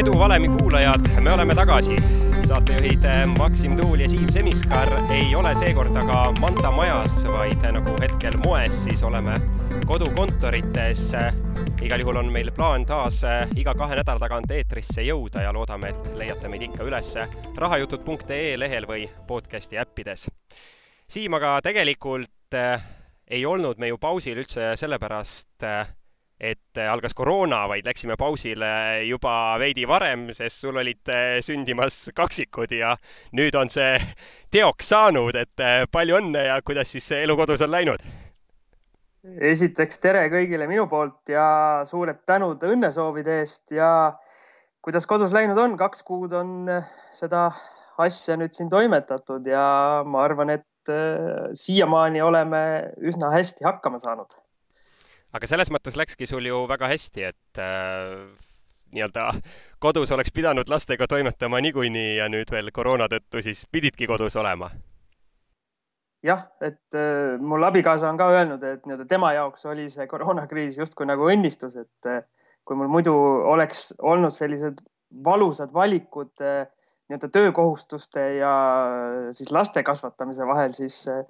eduvalemi kuulajad, me oleme tagasi. saatejuhid Maksim Tuul ja Siim Semiskar ei ole seekord aga Manta majas, vaid nagu hetkel moes, siis oleme kodukontorites. igal juhul on meil plaan taas iga kahe nädala tagant eetrisse jõuda ja loodame, et leiate meid ikka üles rahajutud.ee lehel või podcasti äppides. Siim, aga tegelikult ei olnud me ju pausil üldse sellepärast, et algas koroona, vaid läksime pausile juba veidi varem, sest sul olid eh, sündimas kaksikud ja nüüd on see teoks saanud, et eh, palju õnne ja kuidas siis elu kodus on läinud? esiteks tere kõigile minu poolt ja suured tänud õnnesoovide eest ja kuidas kodus läinud on, kaks kuud on seda asja nüüd siin toimetatud ja ma arvan, et siiamaani oleme üsna hästi hakkama saanud aga selles mõttes läkski sul ju väga hästi, et äh, nii-öelda kodus oleks pidanud lastega toimetama niikuinii ja nüüd veel koroona tõttu siis pididki kodus olema. jah, et äh, mul abikaasa on ka öelnud, et nii-öelda tema jaoks oli see koroonakriis justkui nagu õnnistus, et äh, kui mul muidu oleks olnud sellised valusad valikud äh, nii-öelda töökohustuste ja äh, siis laste kasvatamise vahel, siis äh,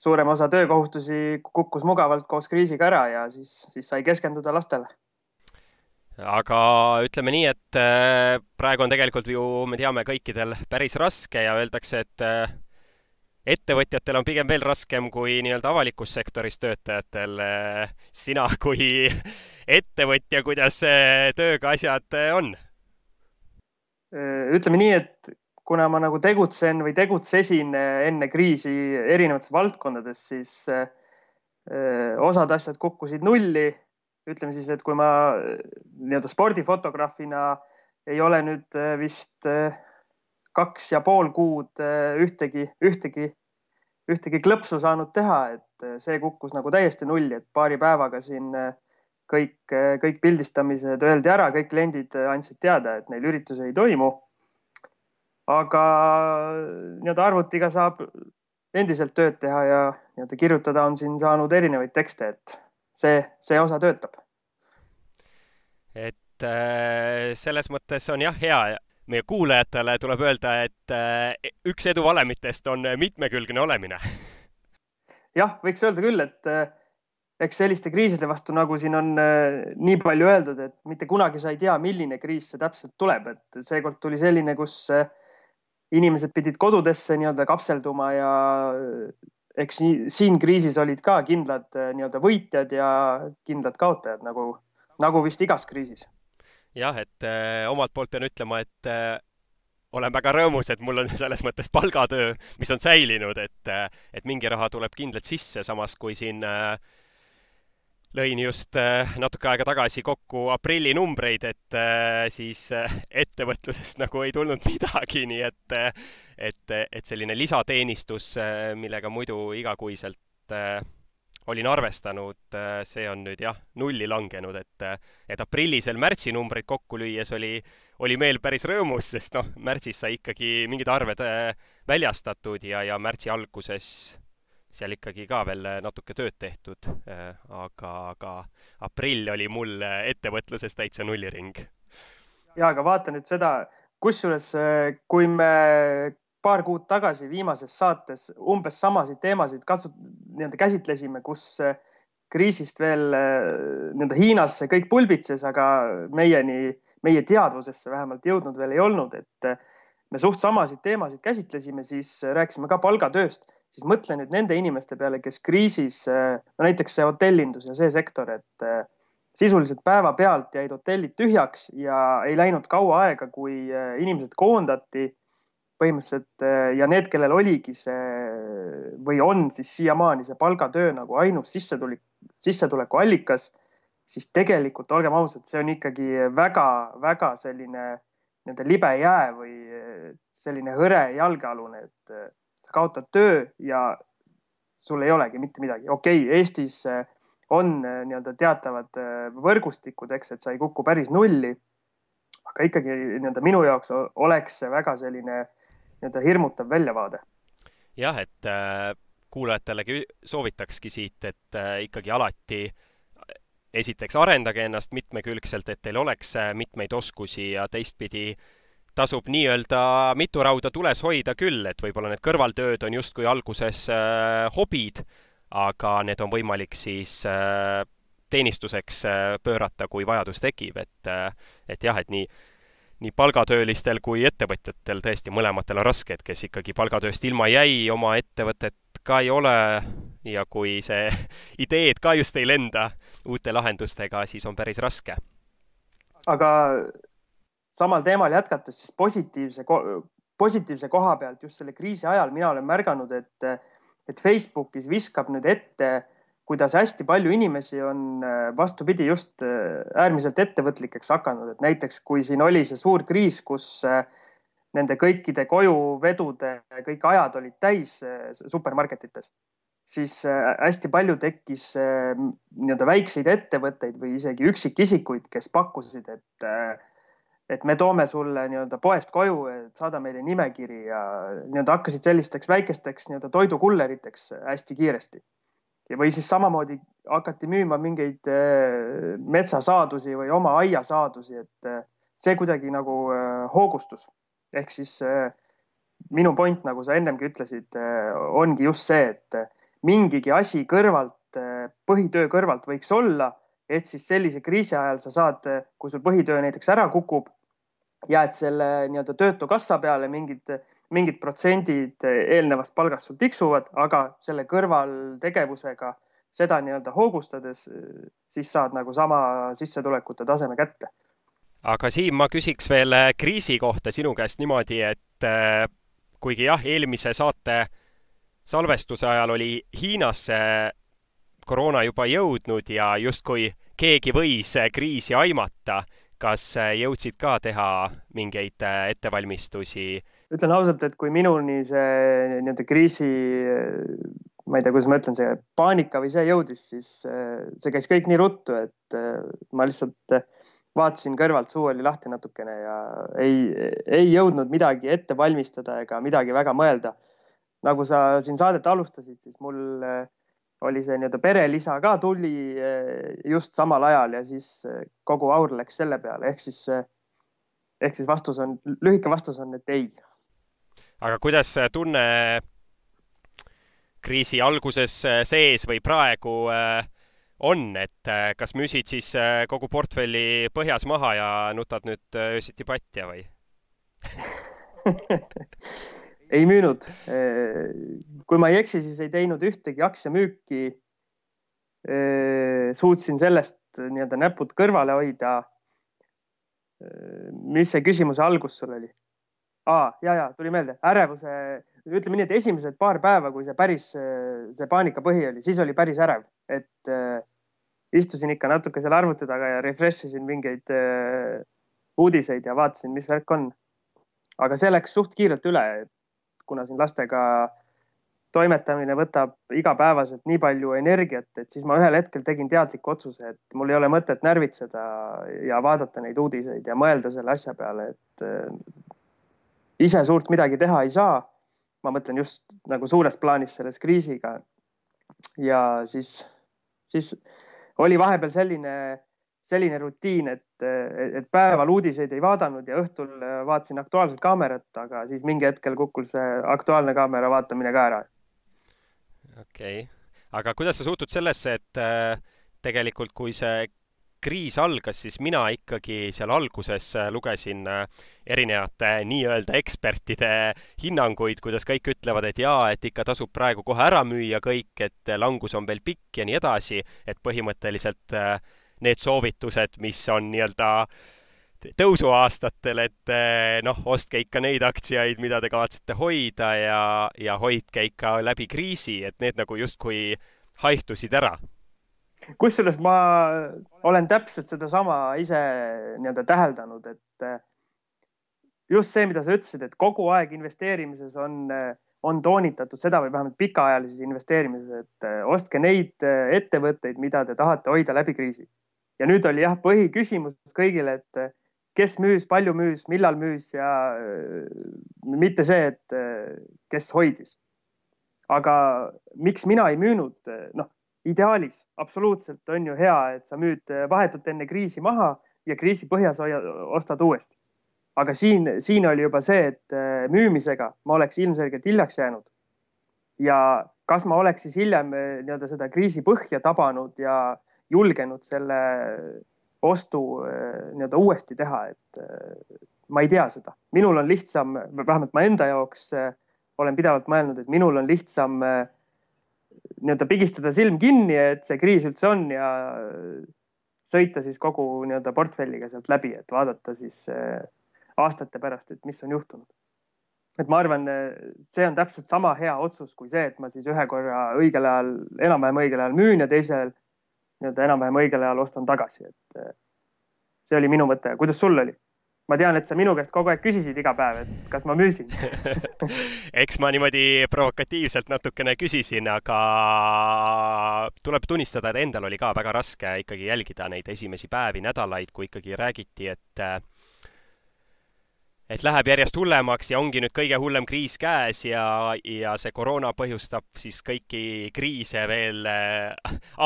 suurem osa töökohustusi kukkus mugavalt koos kriisiga ära ja siis, siis sai keskenduda lastele. aga ütleme nii, et äh, praegu on tegelikult ju, me teame, kõikidel päris raske ja öeldakse, et äh, ettevõtjatel on pigem veel raskem kui nii-öelda avalikus sektoris töötajatel. Äh, sina kui ettevõtja, kuidas tööga asjad on? ütleme nii, et kuna ma nagu tegutsen või tegutsesin eh, enne kriisi erinevates valdkondades, siis eh, eh, osad asjad kukkusid nulli. ütleme siis, et kui ma nii-öelda spordifotograafina ei ole nüüd vist kaks ja pool kuud ühtegi, ühtegi, ühtegi klõpsu saanud teha, et see kukkus nagu täiesti nulli, et paari päevaga siin kõik, kõik pildistamised öeldi ära, kõik kliendid andsid teada, et neil üritusi ei toimu aga nii-öelda arvutiga saab endiselt tööd teha ja nii-öelda kirjutada on siin saanud erinevaid tekste, et see, see osa töötab. et äh, selles mõttes on jah, hea meie kuulajatele tuleb öelda, et äh, üks edu valemitest on mitmekülgne olemine. jah, võiks öelda küll, et äh, eks selliste kriiside vastu, nagu siin on nii palju öeldud, et mitte kunagi sa ei tea, milline kriis see täpselt tuleb, et seekord tuli selline, kus inimesed pidid kodudesse nii-öelda kapselduma ja eks siin kriisis olid ka kindlad eh, nii-öelda võitjad ja kindlad kaotajad nagu, nagu vist igas kriisis. jah, et äh, omalt poolt pean ütlema, et äh, olen väga rõõmus, et mul on selles mõttes palgatöö, mis on säilinud, et, et mingi raha tuleb kindlalt sisse, samas kui siin äh, lõin just äh, natuke aega tagasi kokku aprilli numbreid, et äh, siis äh, ettevõtlusest nagu ei tulnud midagi, nii et, et, et selline lisateenistus, millega muidu igakuiselt olin arvestanud, see on nüüd jah, nulli langenud, et, et aprillisel märtsi numbreid kokku lüües oli, oli meel päris rõõmus, sest noh, märtsis sai ikkagi mingid arved väljastatud ja, ja märtsi alguses seal ikkagi ka veel natuke tööd tehtud, äh, aga, aga aprill oli mul ettevõtluses täitsa nulliring. ja aga vaata nüüd seda, kusjuures äh, kui me paar kuud tagasi viimases saates umbes samasid teemasid kasu-, nii-öelda käsitlesime, kus äh, kriisist veel nii-öelda Hiinas see kõik pulbitses, aga meieni, meie teadvusesse vähemalt jõudnud veel ei olnud, et me suht samasid teemasid käsitlesime, siis rääkisime ka palgatööst siis mõtle nüüd nende inimeste peale, kes kriisis, äh, no näiteks see hotellindus ja see sektor, et äh, sisuliselt päevapealt jäid hotellid tühjaks ja ei läinud kaua aega, kui äh, inimesed koondati põhimõtteliselt ja need, kellel oligi see või on siis siiamaani see palgatöö nagu ainus sissetulek, sissetulekuallikas, siis tegelikult olgem ausad, see on ikkagi väga-väga selline nii-öelda libe jää või selline hõre jalgealune, et kaotad töö ja sul ei olegi mitte midagi. okei okay,, Eestis eh, on eh, nii-öelda teatavad eh, võrgustikud, eks, et sa ei kuku päris nulli. aga ikkagi nii-öelda minu jaoks oleks see väga selline nii-öelda hirmutav väljavaade. jah, et äh, kuulajatelegi soovitakski siit, et äh, ikkagi alati esiteks arendage ennast mitmekülgselt, et teil oleks mitmeid oskusi ja teistpidi tasub nii-öelda mitu rauda tules hoida küll, et võib-olla need kõrvaltööd on justkui alguses äh, hobid, aga need on võimalik siis äh, teenistuseks äh, pöörata, kui vajadus tekib, et äh, et jah, et nii nii palgatöölistel kui ettevõtjatel tõesti mõlematel on raske, et kes ikkagi palgatööst ilma jäi, oma ettevõtet ka ei ole ja kui see ideed ka just ei lenda uute lahendustega, siis on päris raske. aga samal teemal jätkates, siis positiivse, positiivse koha pealt just selle kriisi ajal mina olen märganud, et, et Facebookis viskab nüüd ette, kuidas hästi palju inimesi on vastupidi just äärmiselt ettevõtlikeks hakanud, et näiteks kui siin oli see suur kriis, kus nende kõikide kojuvedude kõik ajad olid täis supermarketites, siis hästi palju tekkis nii-öelda väikseid ettevõtteid või isegi üksikisikuid, kes pakkusid, et et me toome sulle nii-öelda poest koju, saada meile nimekiri ja nii-öelda hakkasid sellisteks väikesteks nii-öelda toidukulleriteks hästi kiiresti. ja, või siis samamoodi hakati müüma mingeid äh, metsasaadusi või oma aiasaadusi, et äh, see kuidagi nagu äh, hoogustus. ehk siis minu point, nagu sa ennemgi ütlesid, ongi just see, et mingigi asi kõrvalt, põhitöö kõrvalt võiks olla, et siis sellise kriisi ajal sa saad, kui sul põhitöö näiteks ära kukub, ja et selle nii-öelda töötukassa peale mingid, mingid protsendid eelnevast palgast sul tiksuvad, aga selle kõrvaltegevusega seda nii-öelda hoogustades, siis saad nagu sama sissetulekute taseme kätte. aga Siim, ma küsiks veel äh, kriisi kohta sinu käest niimoodi, et äh, kuigi jah, eelmise saate salvestuse ajal oli Hiinasse koroona juba jõudnud ja justkui keegi võis äh, kriisi aimata kas äh, jõudsid ka teha mingeid äh, ettevalmistusi? ütlen ausalt, et kui minuni see nii-öelda kriisi, ma ei tea, kuidas ma ütlen, see paanika või see jõudis, siis äh, see käis kõik nii ruttu, et ma lihtsalt vaatasin kõrvalt, suu oli lahti natukene ja ei, ei jõudnud midagi ette valmistada ega midagi väga mõelda. nagu sa siin saadet alustasid, siis mul äh, oli see nii-öelda perelisa ka tuli eh, just samal ajal ja siis eh, kogu aur läks selle peale, ehk siis, eh, ehk siis vastus on, lühike vastus on, et ei. aga kuidas tunne kriisi alguses sees või praegu on, et kas müüsid siis kogu portfelli põhjas maha ja nutad nüüd öösiti patja või ei müünud. kui ma ei eksi, siis ei teinud ühtegi aktsiamüüki. suutsin sellest nii-öelda näpud kõrvale hoida. mis see küsimuse algus sul oli? aa, ja, ja tuli meelde, ärevuse, ütleme nii, et esimesed paar päeva, kui see päris, see paanikapõhi oli, siis oli päris ärev, et äh, istusin ikka natuke seal arvuti taga ja refresh isin mingeid äh, uudiseid ja vaatasin, mis värk on. aga see läks suht kiirelt üle, et kuna siin lastega toimetamine võtab igapäevaselt nii palju energiat, et siis ma ühel hetkel tegin teadliku otsuse, et mul ei ole mõtet närvitseda ja vaadata neid uudiseid ja mõelda selle asja peale, et äh, ise suurt midagi teha ei saa. ma mõtlen just nagu suures plaanis selles kriisiga. ja siis, siis oli vahepeal selline selline rutiin, et, et päeval uudiseid ei vaadanud ja õhtul vaatasin Aktuaalset Kaamerat, aga siis mingi hetkel kukkus see Aktuaalne Kaamera vaatamine ka ära. okei okay., aga kuidas sa suhtud sellesse, et äh, tegelikult kui see kriis algas, siis mina ikkagi seal alguses lugesin äh, erinevate nii-öelda ekspertide hinnanguid, kuidas kõik ütlevad, et jaa, et ikka tasub praegu kohe ära müüa kõik, et langus on veel pikk ja nii edasi, et põhimõtteliselt äh, need soovitused, mis on nii-öelda tõusuaastatel, et eh, noh, ostke ikka neid aktsiaid, mida te kavatsete hoida ja, ja hoidke ikka läbi kriisi, et need nagu justkui haihtusid ära. kusjuures ma olen täpselt sedasama ise nii-öelda täheldanud, et eh, just see, mida sa ütlesid, et kogu aeg investeerimises on, eh, on toonitatud seda või vähemalt pikaajalises investeerimises, et ostke neid ettevõtteid, mida te tahate hoida läbi kriisi ja nüüd oli jah, põhiküsimus kõigile, et eh, kes müüs, palju müüs, millal müüs ja eh, mitte see, et eh, kes hoidis. aga miks mina ei müünud, noh, ideaalis absoluutselt on ju hea, et sa müüd vahetult enne kriisi maha ja kriisi põhjas hoia, ostad uuesti. aga siin, siin oli juba see, et müümisega ma oleks ilmselgelt hiljaks jäänud. ja kas ma oleks siis hiljem nii-öelda seda kriisi põhja tabanud ja julgenud selle ostu nii-öelda uuesti teha, et ma ei tea seda. minul on lihtsam, vähemalt ma enda jaoks olen pidevalt mõelnud, et minul on lihtsam äh, nii-öelda pigistada silm kinni, et see kriis üldse on ja sõita siis kogu nii-öelda portfelliga sealt läbi, et vaadata siis äh, aastate pärast, et mis on juhtunud. et ma arvan, see on täpselt sama hea otsus kui see, et ma siis ühe korra õigel ajal, enam-vähem õigel ajal müün ja teisel nii-öelda enam-vähem õigel ajal ostan tagasi, et äh, see oli minu mõte. kuidas sul oli? ma tean, et sa minu käest kogu aeg küsisid iga päev, et kas ma müüsin eks ma niimoodi provokatiivselt natukene küsisin, aga tuleb tunnistada, et endal oli ka väga raske ikkagi jälgida neid esimesi päevi, nädalaid, kui ikkagi räägiti, et et läheb järjest hullemaks ja ongi nüüd kõige hullem kriis käes ja, ja see koroona põhjustab siis kõiki kriise veel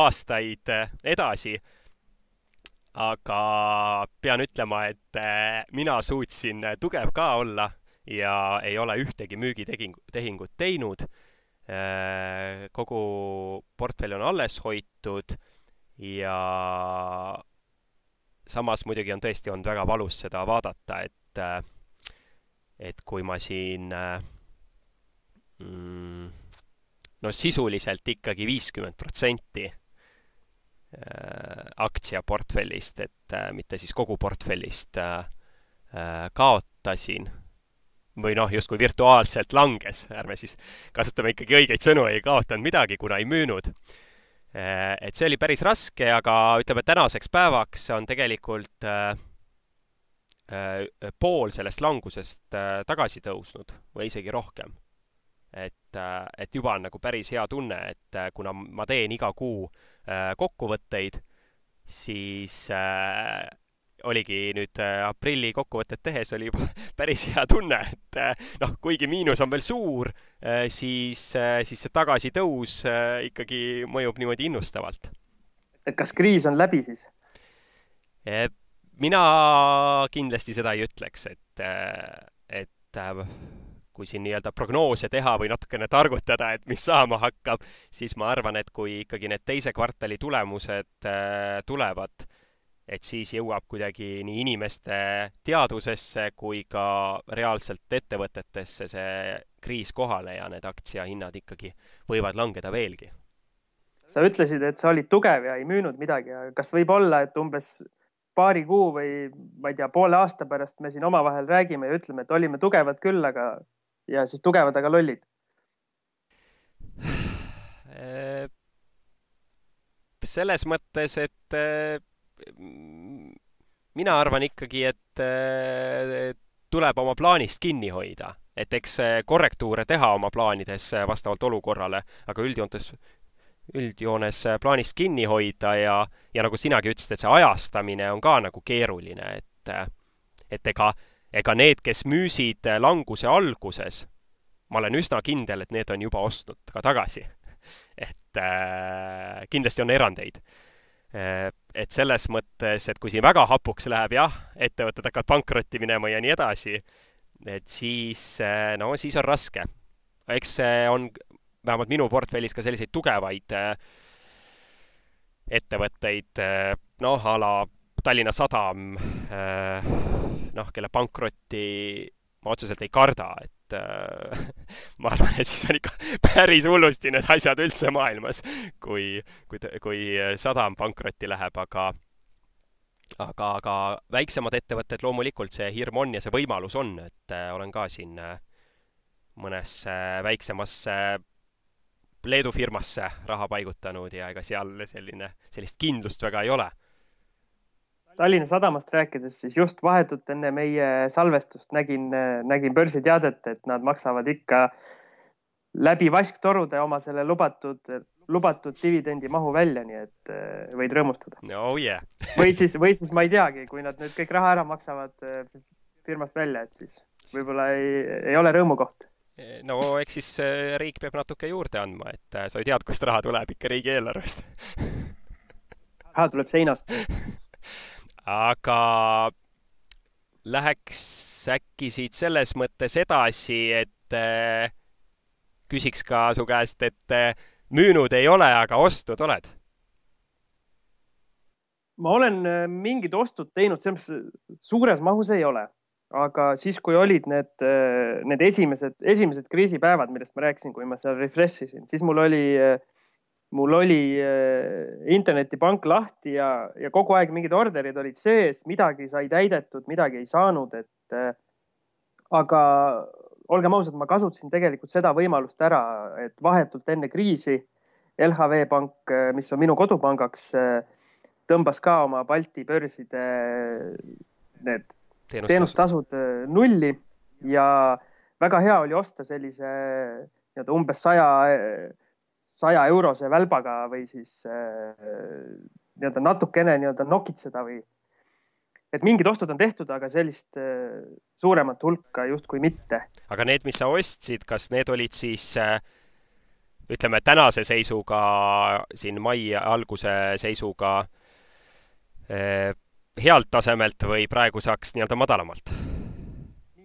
aastaid edasi aga pean ütlema, et äh, mina suutsin tugev ka olla ja ei ole ühtegi müügitehingu, tehingut teinud. Äh, kogu portfell on alles hoitud ja samas muidugi on tõesti olnud väga valus seda vaadata, et, äh, et kui ma siin mm, no sisuliselt ikkagi viiskümmend protsenti Äh, aktsiaportfellist, et äh, mitte siis kogu portfellist äh, kaotasin või noh, justkui virtuaalselt langes, ärme siis kasutame ikkagi õigeid sõnu, ei kaotanud midagi, kuna ei müünud. et see oli päris raske, aga ütleme, tänaseks päevaks on tegelikult pool sellest langusest tagasi tõusnud või isegi rohkem. et, et juba on nagu päris hea tunne, et kuna ma teen iga kuu äh, Äh, kokkuvõtteid, siis äh, oligi nüüd äh, aprilli kokkuvõtet tehes oli juba päris hea tunne, et noh, kuigi miinus on veel suur, siis, siis see tagasitõus ikkagi mõjub niimoodi innustavalt. et kas kriis on läbi siis? Mina kindlasti seda ei ütleks, et, et kui siin nii-öelda prognoose teha või natukene targutada, et mis saama hakkab, siis ma arvan, et kui ikkagi need teise kvartali tulemused äh, tulevad, et siis jõuab kuidagi nii inimeste teadvusesse kui ka reaalselt ettevõtetesse see kriis kohale ja need aktsiahinnad ikkagi võivad langeda veelgi. sa ütlesid, et sa olid tugev ja ei müünud midagi, kas võib olla, et umbes paari kuu või ma ei tea, poole aasta pärast me siin omavahel räägime ja ütleme, et olime tugevad küll, aga ja siis tugevad, aga lollid? selles mõttes, et mina arvan ikkagi, et tuleb oma plaanist kinni hoida, et eks korrektuure teha oma plaanides vastavalt olukorrale, aga üldjoontes, üldjoones plaanist kinni hoida ja, ja nagu sinagi ütlesid, et see ajastamine on ka nagu keeruline, et, et ega ega need, kes müüsid äh, languse alguses, ma olen üsna kindel, et need on juba ostnud ka tagasi. et äh, kindlasti on erandeid äh,. et selles mõttes, et kui siin väga hapuks läheb, jah, ettevõtted hakkavad pankrotti minema ja nii edasi, et siis äh,, no siis on raske. eks see on vähemalt minu portfellis ka selliseid tugevaid äh, ettevõtteid, äh, noh, a la Tallinna Sadam äh,, noh, kelle pankrotti ma otseselt ei karda, et ma arvan, et siis on ikka päris hullusti need asjad üldse maailmas, kui, kui, kui sadam pankrotti läheb, aga aga, aga väiksemad ettevõtted, loomulikult see hirm on ja see võimalus on, et olen ka siin mõnesse väiksemasse Leedu firmasse raha paigutanud ja ega seal selline, sellist kindlust väga ei ole. Tallinna Sadamast rääkides, siis just vahetult enne meie salvestust nägin, nägin börsiteadet, et nad maksavad ikka läbi vasktorude oma selle lubatud, lubatud dividendimahu välja, nii et äh, võid rõõmustada. oh yeah. Või siis, või siis ma ei teagi, kui nad nüüd kõik raha ära maksavad äh, firmast välja, et siis võib-olla ei, ei ole rõõmukoht no eks siis riik peab natuke juurde andma, et sa ju tead, kust raha tuleb ikka riigieelarvest. Raha tuleb seinast. Aga läheks äkki siit selles mõttes edasi, et küsiks ka su käest, et müünud ei ole, aga ostnud oled? ma olen mingid ostud teinud, selles mõttes suures mahus ei ole, aga siis, kui olid need, need esimesed, esimesed kriisipäevad, millest ma rääkisin, kui ma seal refresh isin, siis mul oli äh, mul oli äh, internetipank lahti ja, ja kogu aeg mingid orderid olid sees, midagi sai täidetud, midagi ei saanud, et äh, aga olgem ausad, ma kasutasin tegelikult seda võimalust ära, et vahetult enne kriisi LHV Pank, äh, mis on minu kodupangaks, tõmbas ka oma Balti börside need teenustasud, teenustasud nulli ja väga hea oli osta sellise nii-öelda umbes saja saja eurose välbaga või siis äh, nii-öelda natukene nii-öelda nokitseda või. et mingid ostud on tehtud, aga sellist äh, suuremat hulka justkui mitte. aga need, mis sa ostsid, kas need olid siis äh, ütleme tänase seisuga, siin mai alguse seisuga healt tasemelt või praegu saaks nii-öelda madalamalt?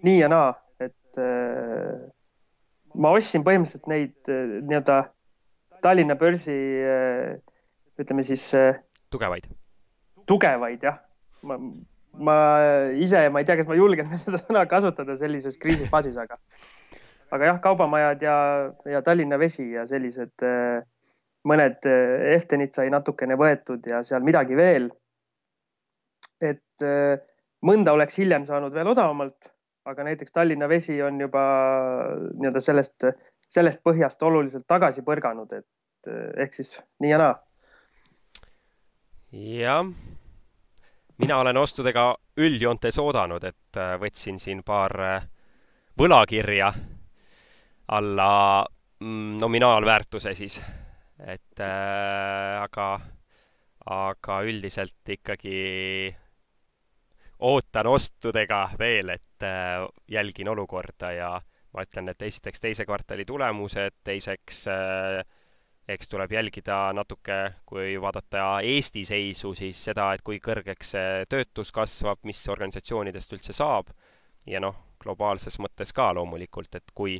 nii ja naa, et ma ostsin põhimõtteliselt neid nii-öelda Tallinna börsi ütleme siis. tugevaid. tugevaid jah. ma, ma ise, ma ei tea, kas ma julgen seda sõna kasutada sellises kriisifaasis, aga, aga jah, kaubamajad ja, ja Tallinna Vesi ja sellised mõned Eftenid sai natukene võetud ja seal midagi veel. Et mõnda oleks hiljem saanud veel odavamalt, aga näiteks Tallinna Vesi on juba nii-öelda sellest sellest põhjast oluliselt tagasi põrganud, et eh, ehk siis nii ja naa. jah, mina olen ostudega üldjoontes oodanud, et eh, võtsin siin paar võlakirja alla mm, nominaalväärtuse siis, et äh, aga, aga üldiselt ikkagi ootan ostudega veel, et äh, jälgin olukorda ja ma ütlen, et esiteks teise kvartali tulemused, teiseks äh, eks tuleb jälgida natuke, kui vaadata Eesti seisu, siis seda, et kui kõrgeks see töötus kasvab, mis organisatsioonidest üldse saab ja noh, globaalses mõttes ka loomulikult, et kui,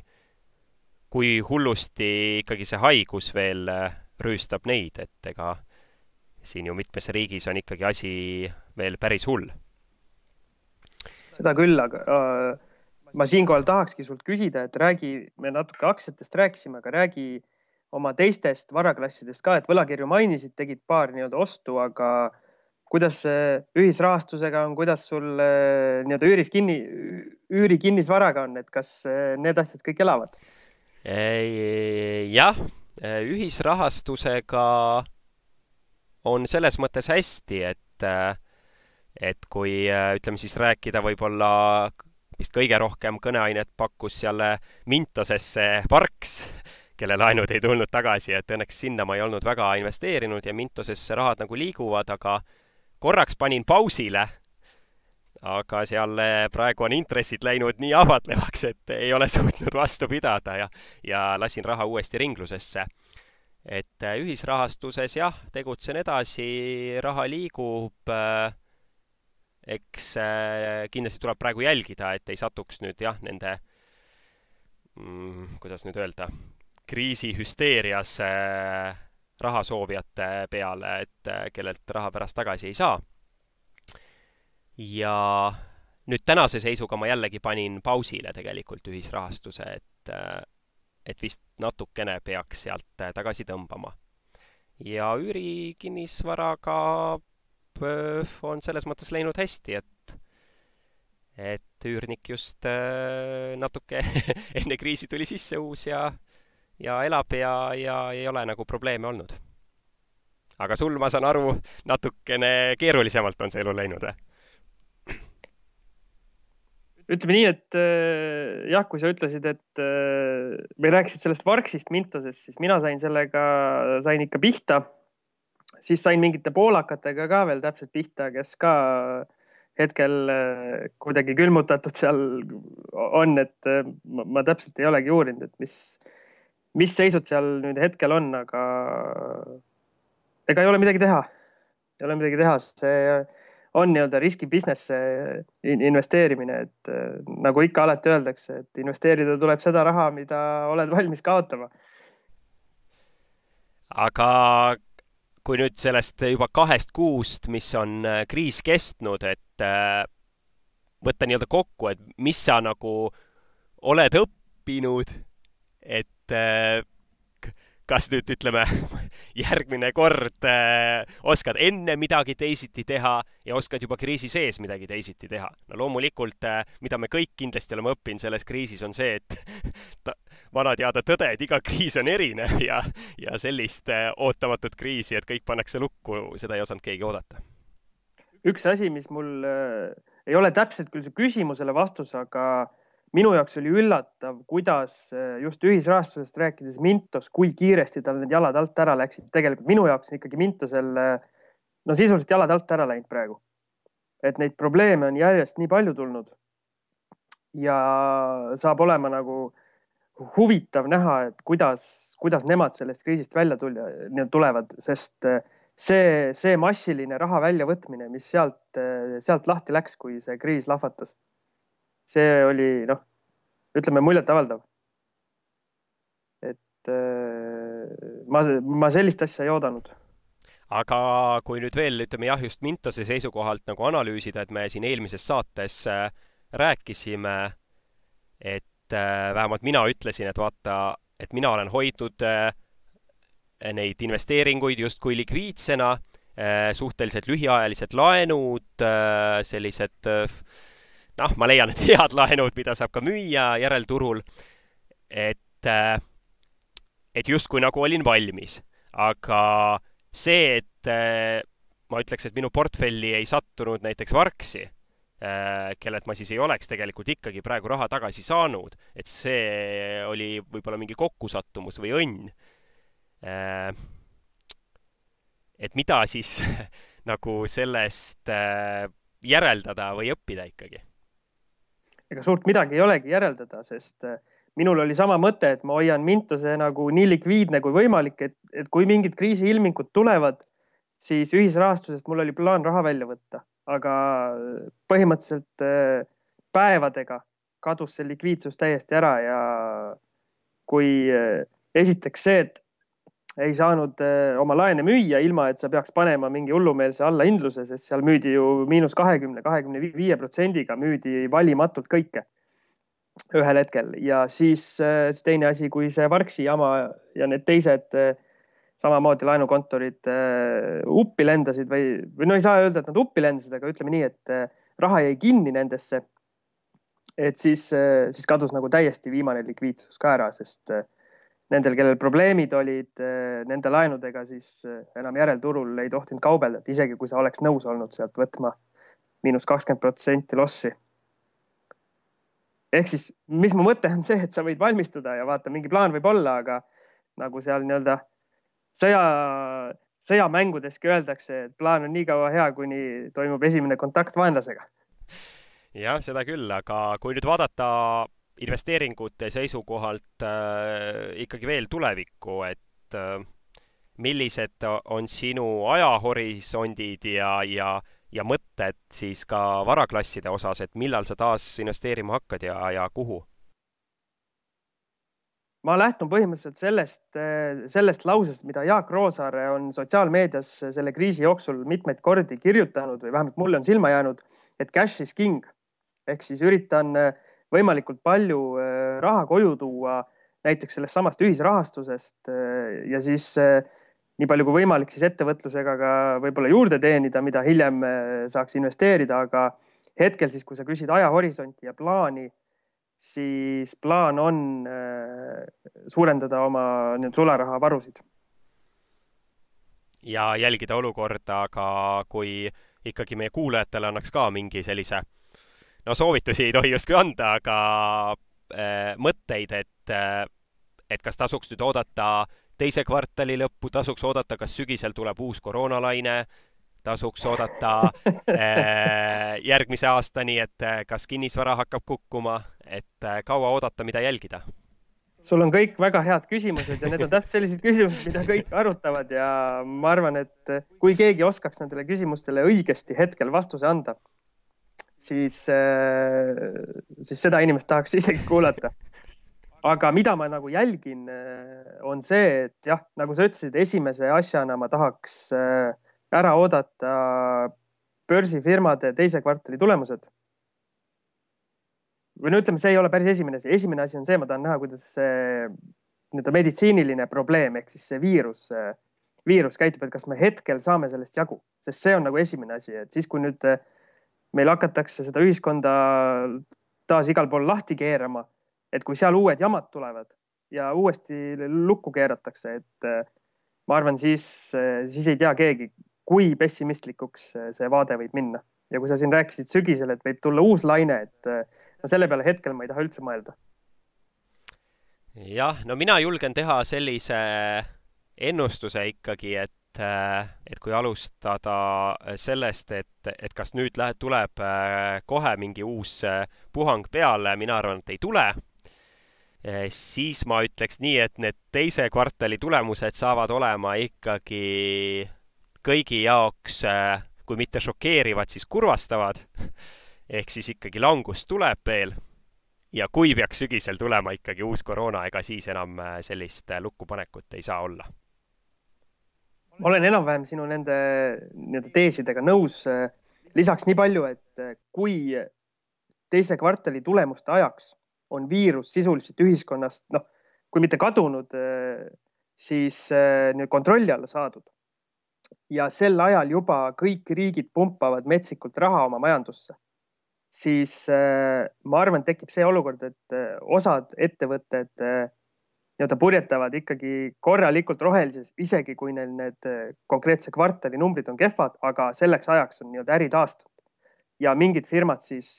kui hullusti ikkagi see haigus veel äh, rüüstab neid, et ega siin ju mitmes riigis on ikkagi asi veel päris hull. Seda küll, aga äh ma siinkohal tahakski sult küsida, et räägi, me natuke aktsiatest rääkisime, aga räägi oma teistest varaklassidest ka, et võlakirju mainisid, tegid paar nii-öelda ostu, aga kuidas ühisrahastusega on, kuidas sul nii-öelda üüris kinni, üüri kinnisvaraga on, et kas need asjad kõik elavad? jah, ühisrahastusega on selles mõttes hästi, et, et kui ütleme siis rääkida võib-olla vist kõige rohkem kõneainet pakkus seal Mintosesse Parks, kelle laenud ei tulnud tagasi, et õnneks sinna ma ei olnud väga investeerinud ja Mintosesse rahad nagu liiguvad, aga korraks panin pausile, aga seal praegu on intressid läinud nii ahvatlevaks, et ei ole suutnud vastu pidada ja, ja lasin raha uuesti ringlusesse. et ühisrahastuses jah, tegutsen edasi, raha liigub äh, eks äh, kindlasti tuleb praegu jälgida, et ei satuks nüüd jah, nende mm, kuidas nüüd öelda, kriisihüsteerias äh, rahasoovijate peale, et äh, kellelt raha pärast tagasi ei saa. ja nüüd tänase seisuga ma jällegi panin pausile tegelikult ühisrahastuse, et, et vist natukene peaks sealt tagasi tõmbama. ja üürikinnisvaraga on selles mõttes läinud hästi, et et üürnik just äh, natuke enne kriisi tuli sisse uus ja, ja elab ja, ja ei ole nagu probleeme olnud. aga sul, ma saan aru, natukene keerulisemalt on see elu läinud või? ütleme nii, et äh, jah, kui sa ütlesid, et äh, või rääkisid sellest Varksist Mintosest, siis mina sain sellega, sain ikka pihta siis sain mingite poolakatega ka veel täpselt pihta, kes ka hetkel kuidagi külmutatud seal on, et ma, ma täpselt ei olegi uurinud, et mis, mis seisud seal nüüd hetkel on, aga ega ei ole midagi teha. ei ole midagi teha, see on nii-öelda riski business investeerimine, et nagu ikka alati öeldakse, et investeerida tuleb seda raha, mida oled valmis kaotama. aga kui nüüd sellest juba kahest kuust, mis on äh, kriis kestnud, et äh, võtta nii-öelda kokku, et mis sa nagu oled õppinud, et äh, kas nüüd ütleme, järgmine kord äh, oskad enne midagi teisiti teha ja oskad juba kriisi sees midagi teisiti teha. no loomulikult äh,, mida me kõik kindlasti oleme õppinud selles kriisis, on see, et ta, vana teada tõde, et iga kriis on erinev ja, ja sellist äh, ootamatut kriisi, et kõik pannakse lukku, seda ei osanud keegi oodata. üks asi, mis mul äh, ei ole täpselt küll küsimusele vastus, aga äh, minu jaoks oli üllatav, kuidas eh, just ühisrahastusest rääkides Mintos, kui kiiresti tal need jalad alt ära läksid. tegelikult minu jaoks on ikkagi Mintosel no sisuliselt jalad alt ära läinud praegu. et neid probleeme on järjest nii palju tulnud. ja saab olema nagu huvitav näha, et kuidas, kuidas nemad sellest kriisist välja tulla, tulevad, sest eh, see, see massiline raha väljavõtmine, mis sealt, sealt lahti läks, kui see kriis lahvatas see oli noh, ütleme muljetavaldav. et äh, ma, ma sellist asja ei oodanud aga kui nüüd veel ütleme jah, just Mintose seisukohalt nagu analüüsida, et me siin eelmises saates äh, rääkisime, et äh, vähemalt mina ütlesin, et vaata, et mina olen hoidnud neid investeeringuid justkui likviidsena, suhteliselt lühiajalised laenud, sellised noh, ma leian, et head laenud, mida saab ka müüa järelturul, et, äh, et justkui nagu olin valmis. aga see, et äh, ma ütleks, et minu portfelli ei sattunud näiteks Varksi, äh, kellelt ma siis ei oleks tegelikult ikkagi praegu raha tagasi saanud, et see oli võib-olla mingi kokkusattumus või õnn. et mida siis nagu sellest järeldada või õppida ikkagi ega suurt midagi ei olegi järeldada, sest äh, minul oli sama mõte, et ma hoian Mintose nagu nii likviidne kui võimalik, et, et kui mingid kriisiilmingud tulevad, siis ühisrahastusest mul oli plaan raha välja võtta, aga põhimõtteliselt äh, päevadega kadus see likviidsus täiesti ära ja kui äh, esiteks see, et ei saanud eh, oma laene müüa, ilma et sa peaks panema mingi hullumeelse allahindluse, sest seal müüdi ju miinus kahekümne, kahekümne viie protsendiga müüdi valimatult kõike ühel hetkel ja siis, eh, siis teine asi, kui see Varksi jama ja need teised eh, samamoodi laenukontorid uppi lendasid või, või no ei saa öelda, et nad uppi lendasid, aga ütleme nii, et raha jäi kinni nendesse. et siis, siis kadus nagu täiesti viimane likviidsus ka ära, sest nendel, kellel probleemid olid eh, nende laenudega, siis eh, enam järelturul ei tohtinud kaubelda, et isegi kui sa oleks nõus olnud sealt võtma miinus kakskümmend protsenti lossi. ehk siis, mis mu mõte on see, et sa võid valmistuda ja vaata, mingi plaan võib olla, aga nagu seal nii-öelda sõja, sõjamängudeski öeldakse, et plaan on nii kaua hea, kuni toimub esimene kontakt vaenlasega. jah, seda küll, aga kui nüüd vaadata investeeringute seisukohalt äh, ikkagi veel tulevikku, et äh, millised on sinu ajahorisondid ja, ja, ja mõtted siis ka varaklasside osas, et millal sa taas investeerima hakkad ja, ja kuhu? ma lähtun põhimõtteliselt sellest, äh, sellest lausest, mida Jaak Roosaare on sotsiaalmeedias selle kriisi jooksul mitmeid kordi kirjutanud või vähemalt mulle on silma jäänud, et cash is king ehk siis üritan äh, võimalikult palju äh, raha koju tuua näiteks sellest samast ühisrahastusest äh, ja siis äh, nii palju kui võimalik, siis ettevõtlusega ka võib-olla juurde teenida, mida hiljem saaks investeerida, aga hetkel siis, kui sa küsid ajahorisonti ja plaani, siis plaan on suurendada oma nii-öelda sularahavarusid. ja jälgida olukorda, aga kui ikkagi meie kuulajatele annaks ka mingi sellise no soovitusi ei tohi justkui anda, aga äh, mõtteid, et äh, et kas tasuks nüüd oodata teise kvartali lõppu, tasuks oodata, kas sügisel tuleb uus koroonalaine, tasuks oodata järgmise aastani, et kas kinnisvara hakkab kukkuma, et kaua oodata, mida jälgida? sul on kõik väga head küsimused ja need on täpselt sellised küsimused, mida kõik arutavad ja ma arvan, et kui keegi oskaks nendele küsimustele õigesti hetkel vastuse anda, siis, siis seda inimest tahaks isegi kuulata. aga mida ma nagu jälgin, on see, et jah, nagu sa ütlesid, esimese asjana ma tahaks ära oodata börsifirmade teise kvartali tulemused. Või no ütleme, see ei ole päris esimene asi, esimene asi on see, ma tahan näha, kuidas see nii-öelda meditsiiniline probleem ehk siis see viirus, viirus käitub, et kas me hetkel saame sellest jagu, sest see on nagu esimene asi, et siis, kui nüüd meil hakatakse seda ühiskonda taas igal pool lahti keerama, et kui seal uued jamad tulevad ja uuesti lukku keeratakse, et ma arvan, siis, siis ei tea keegi, kui pessimistlikuks see vaade võib minna. ja kui sa siin rääkisid sügisel, et võib tulla uus laine, et no selle peale hetkel ma ei taha üldse mõelda. jah, no mina julgen teha sellise ennustuse ikkagi, et et kui alustada sellest, et, et kas nüüd läheb, tuleb kohe mingi uus puhang peale, mina arvan, et ei tule, siis ma ütleks nii, et need teise kvartali tulemused saavad olema ikkagi kõigi jaoks, kui mitte šokeerivad, siis kurvastavad. Ehk siis ikkagi langus tuleb veel. Ja kui peaks sügisel tulema ikkagi uus koroona, ega siis enam äh, sellist äh, lukkupanekut ei saa olla. Olen enam-vähem sinu nende nii-öelda teesidega nõus. lisaks nii palju, et äh, kui teise kvartali tulemuste ajaks on viirus sisuliselt ühiskonnast, noh, kui mitte kadunud, siis kontrolli alla saadud. ja sel ajal juba kõik riigid pumpavad metsikult raha oma majandusse siis äh, ma arvan, tekib see olukord, et äh, osad ettevõtted äh, nii-öelda purjetavad ikkagi korralikult rohelises, isegi kui neil need konkreetse kvartali numbrid on kehvad, aga selleks ajaks on nii-öelda äri taastunud. ja mingid firmad siis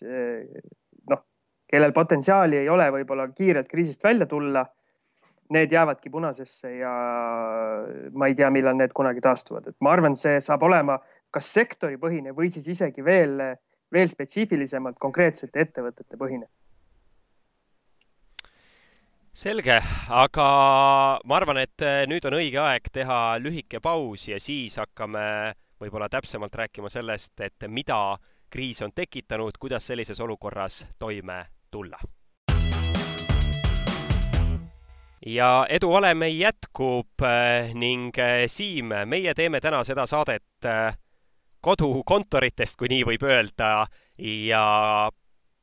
noh, kellel potentsiaali ei ole võib-olla kiirelt kriisist välja tulla, need jäävadki punasesse ja ma ei tea, millal need kunagi taastuvad, et ma arvan, see saab olema kas sektoripõhine või siis isegi veel veel spetsiifilisemalt konkreetsete ettevõtete põhine. Selge, aga ma arvan, et eh, nüüd on õige aeg teha lühike paus ja siis hakkame võib-olla täpsemalt rääkima sellest, et mida kriis on tekitanud, kuidas sellises olukorras toime tulla. ja Edu Alemõi jätkub eh, ning eh, Siim, meie teeme täna seda saadet kodukontoritest, kui nii võib öelda, ja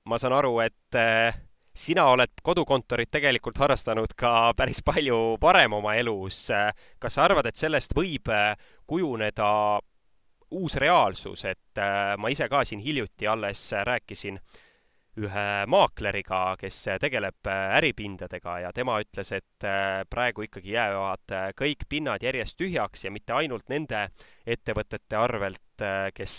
ma saan aru, et sina oled kodukontorit tegelikult harrastanud ka päris palju varem oma elus. kas sa arvad, et sellest võib eh, kujuneda uus reaalsus, et eh, ma ise ka siin hiljuti alles rääkisin ühe maakleriga, kes tegeleb äripindadega ja tema ütles, et praegu ikkagi jäävad kõik pinnad järjest tühjaks ja mitte ainult nende ettevõtete arvelt, kes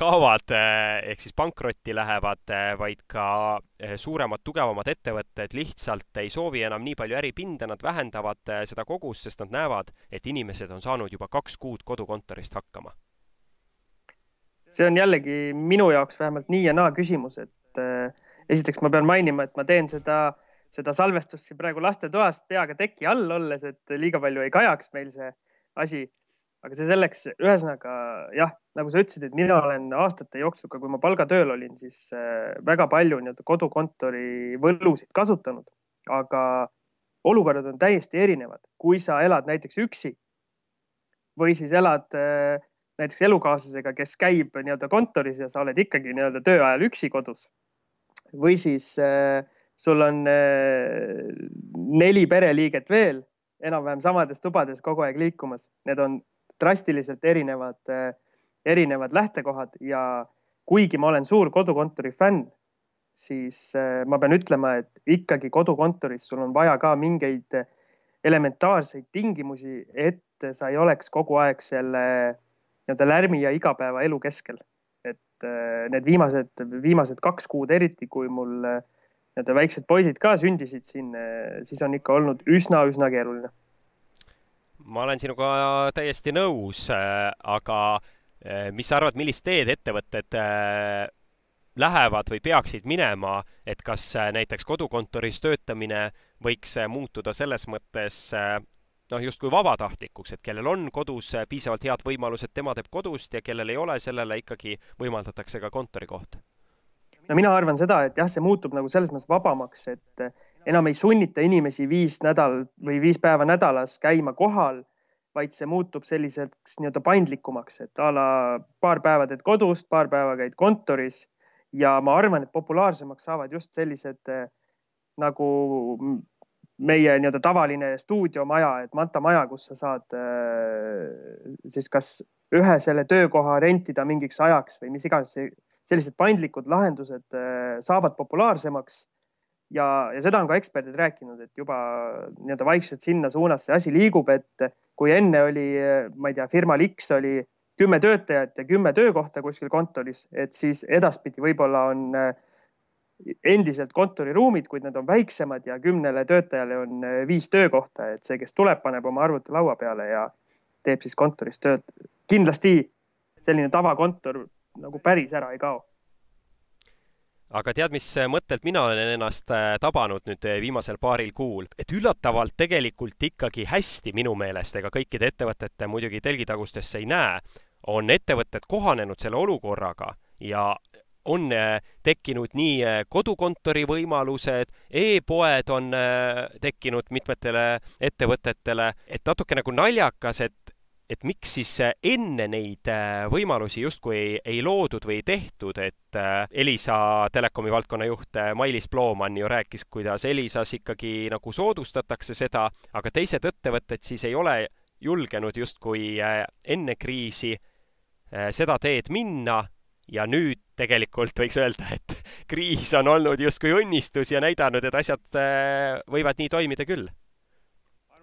kaovad ehk siis pankrotti lähevad, vaid ka suuremad, tugevamad ettevõtted lihtsalt ei soovi enam nii palju äripinda, nad vähendavad seda kogust, sest nad näevad, et inimesed on saanud juba kaks kuud kodukontorist hakkama. see on jällegi minu jaoks vähemalt nii ja naa küsimus, et esiteks ma pean mainima, et ma teen seda, seda salvestust siin praegu lastetoast peaga teki all olles, et liiga palju ei kajaks meil see asi. Aga see selleks, ühesõnaga jah, nagu sa ütlesid, et mina olen aastate jooksul, ka kui ma palgatööl olin, siis äh, väga palju nii-öelda kodukontori võlusid kasutanud, aga olukorrad on täiesti erinevad, kui sa elad näiteks üksi või siis elad äh, näiteks elukaaslasega, kes käib nii-öelda kontoris ja sa oled ikkagi nii-öelda töö ajal üksi kodus. või siis äh, sul on neli pereliiget veel enam-vähem samades tubades kogu aeg liikumas, need on drastiliselt erinevad erinevad lähtekohad ja kuigi ma olen suur kodukontori fänn, siis äh, ma pean ütlema, et ikkagi kodukontoris sul on vaja ka mingeid elementaarseid tingimusi, et sa ei oleks kogu aeg selle nii-öelda lärmi ja igapäevaelu keskel. et äh, need viimased, viimased kaks kuud eriti, kui mul äh, nii-öelda väiksed poisid ka sündisid siin, siis on ikka olnud üsna-üsna keeruline. Ma olen sinuga täiesti nõus, aga mis sa arvad, millist teed ettevõtted lähevad või peaksid minema, et kas näiteks kodukontoris töötamine võiks muutuda selles mõttes noh, justkui vabatahtlikuks, et kellel on kodus piisavalt head võimalused, tema teeb kodust ja kellel ei ole, sellele ikkagi võimaldatakse ka kontorikoht? no mina arvan seda, et jah, see muutub nagu selles mõttes vabamaks, et enam ei sunnita inimesi viis nädal või viis päeva nädalas käima kohal, vaid see muutub selliseks nii-öelda paindlikumaks, et a la paar päeva teed kodust, paar päeva käid kontoris ja ma arvan, et populaarsemaks saavad just sellised nagu meie nii-öelda tavaline stuudiomaja, et Manta maja, kus sa saad äh, siis kas ühe selle töökoha rentida mingiks ajaks või mis iganes, sellised paindlikud lahendused äh, saavad populaarsemaks. Ja, ja seda on ka eksperdid rääkinud, et juba nii-öelda vaikselt sinna suunas see asi liigub, et kui enne oli, ma ei tea, firmal X oli kümme töötajat ja kümme töökohta kuskil kontoris, et siis edaspidi võib-olla on äh, endiselt kontoriruumid, kuid need on väiksemad ja kümnele töötajale on äh, viis töökohta, et see, kes tuleb, paneb oma arvuti laua peale ja teeb siis kontoris tööd. kindlasti selline tavakontor nagu päris ära ei kao. Aga tead, mis mõttelt mina olen ennast äh, tabanud nüüd äh, viimasel paaril kuul, et üllatavalt tegelikult ikkagi hästi minu meelest, ega kõikide ettevõtete muidugi telgitagustesse ei näe, on ettevõtted kohanenud selle olukorraga ja on äh, tekkinud nii äh, kodukontori võimalused e, e-poed on äh, tekkinud mitmetele ettevõtetele, et natuke nagu naljakas, et et miks siis enne neid võimalusi justkui ei, ei loodud või ei tehtud, et Elisa telekomi valdkonna juht Mailis Ploomann ju rääkis, kuidas Elisas ikkagi nagu soodustatakse seda, aga teised ettevõtted siis ei ole julgenud justkui enne kriisi seda teed minna ja nüüd tegelikult võiks öelda, et kriis on olnud justkui õnnistus ja näidanud, et asjad äh, võivad nii toimida küll.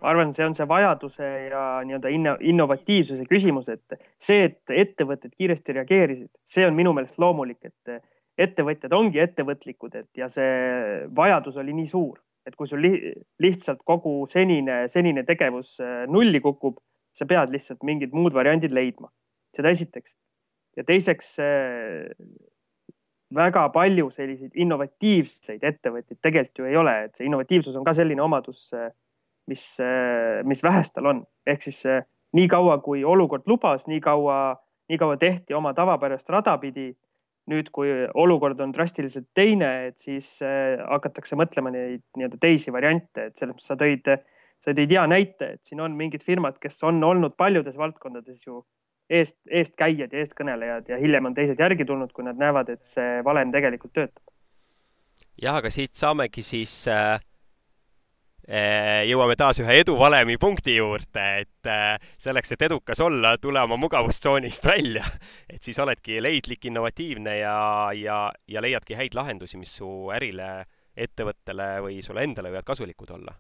Ma arvan, see on see vajaduse ja nii-öelda inno, innovatiivsuse küsimus, et see, et ettevõtted kiiresti reageerisid, see on minu meelest loomulik, et ettevõtjad ongi ettevõtlikud, et ja see vajadus oli nii suur, et kui sul li lihtsalt kogu senine, senine tegevus äh, nulli kukub, sa pead lihtsalt mingid muud variandid leidma. seda esiteks ja teiseks väga palju selliseid innovatiivseid ettevõtteid tegelikult ju ei ole, et see innovatiivsus on ka selline omadus, mis, mis vähestel on, ehk siis nii kaua, kui olukord lubas, nii kaua, nii kaua tehti oma tavapärast rada pidi. nüüd, kui olukord on drastiliselt teine, et siis hakatakse mõtlema neid nii-öelda teisi variante, et selles mõttes sa tõid, sa tõid hea näite, et siin on mingid firmad, kes on olnud paljudes valdkondades ju eest, eestkäijad ja eestkõnelejad ja hiljem on teised järgi tulnud, kui nad näevad, et see valem tegelikult töötab. jah, aga siit saamegi siis äh, äh, jõuame taas ühe eduvalemi punkti juurde, et äh, selleks, et edukas olla, tule oma mugavustsoonist välja. et siis oledki leidlik, innovatiivne ja, ja, ja leiadki häid lahendusi, mis su ärile, ettevõttele või sulle endale võivad kasulikud olla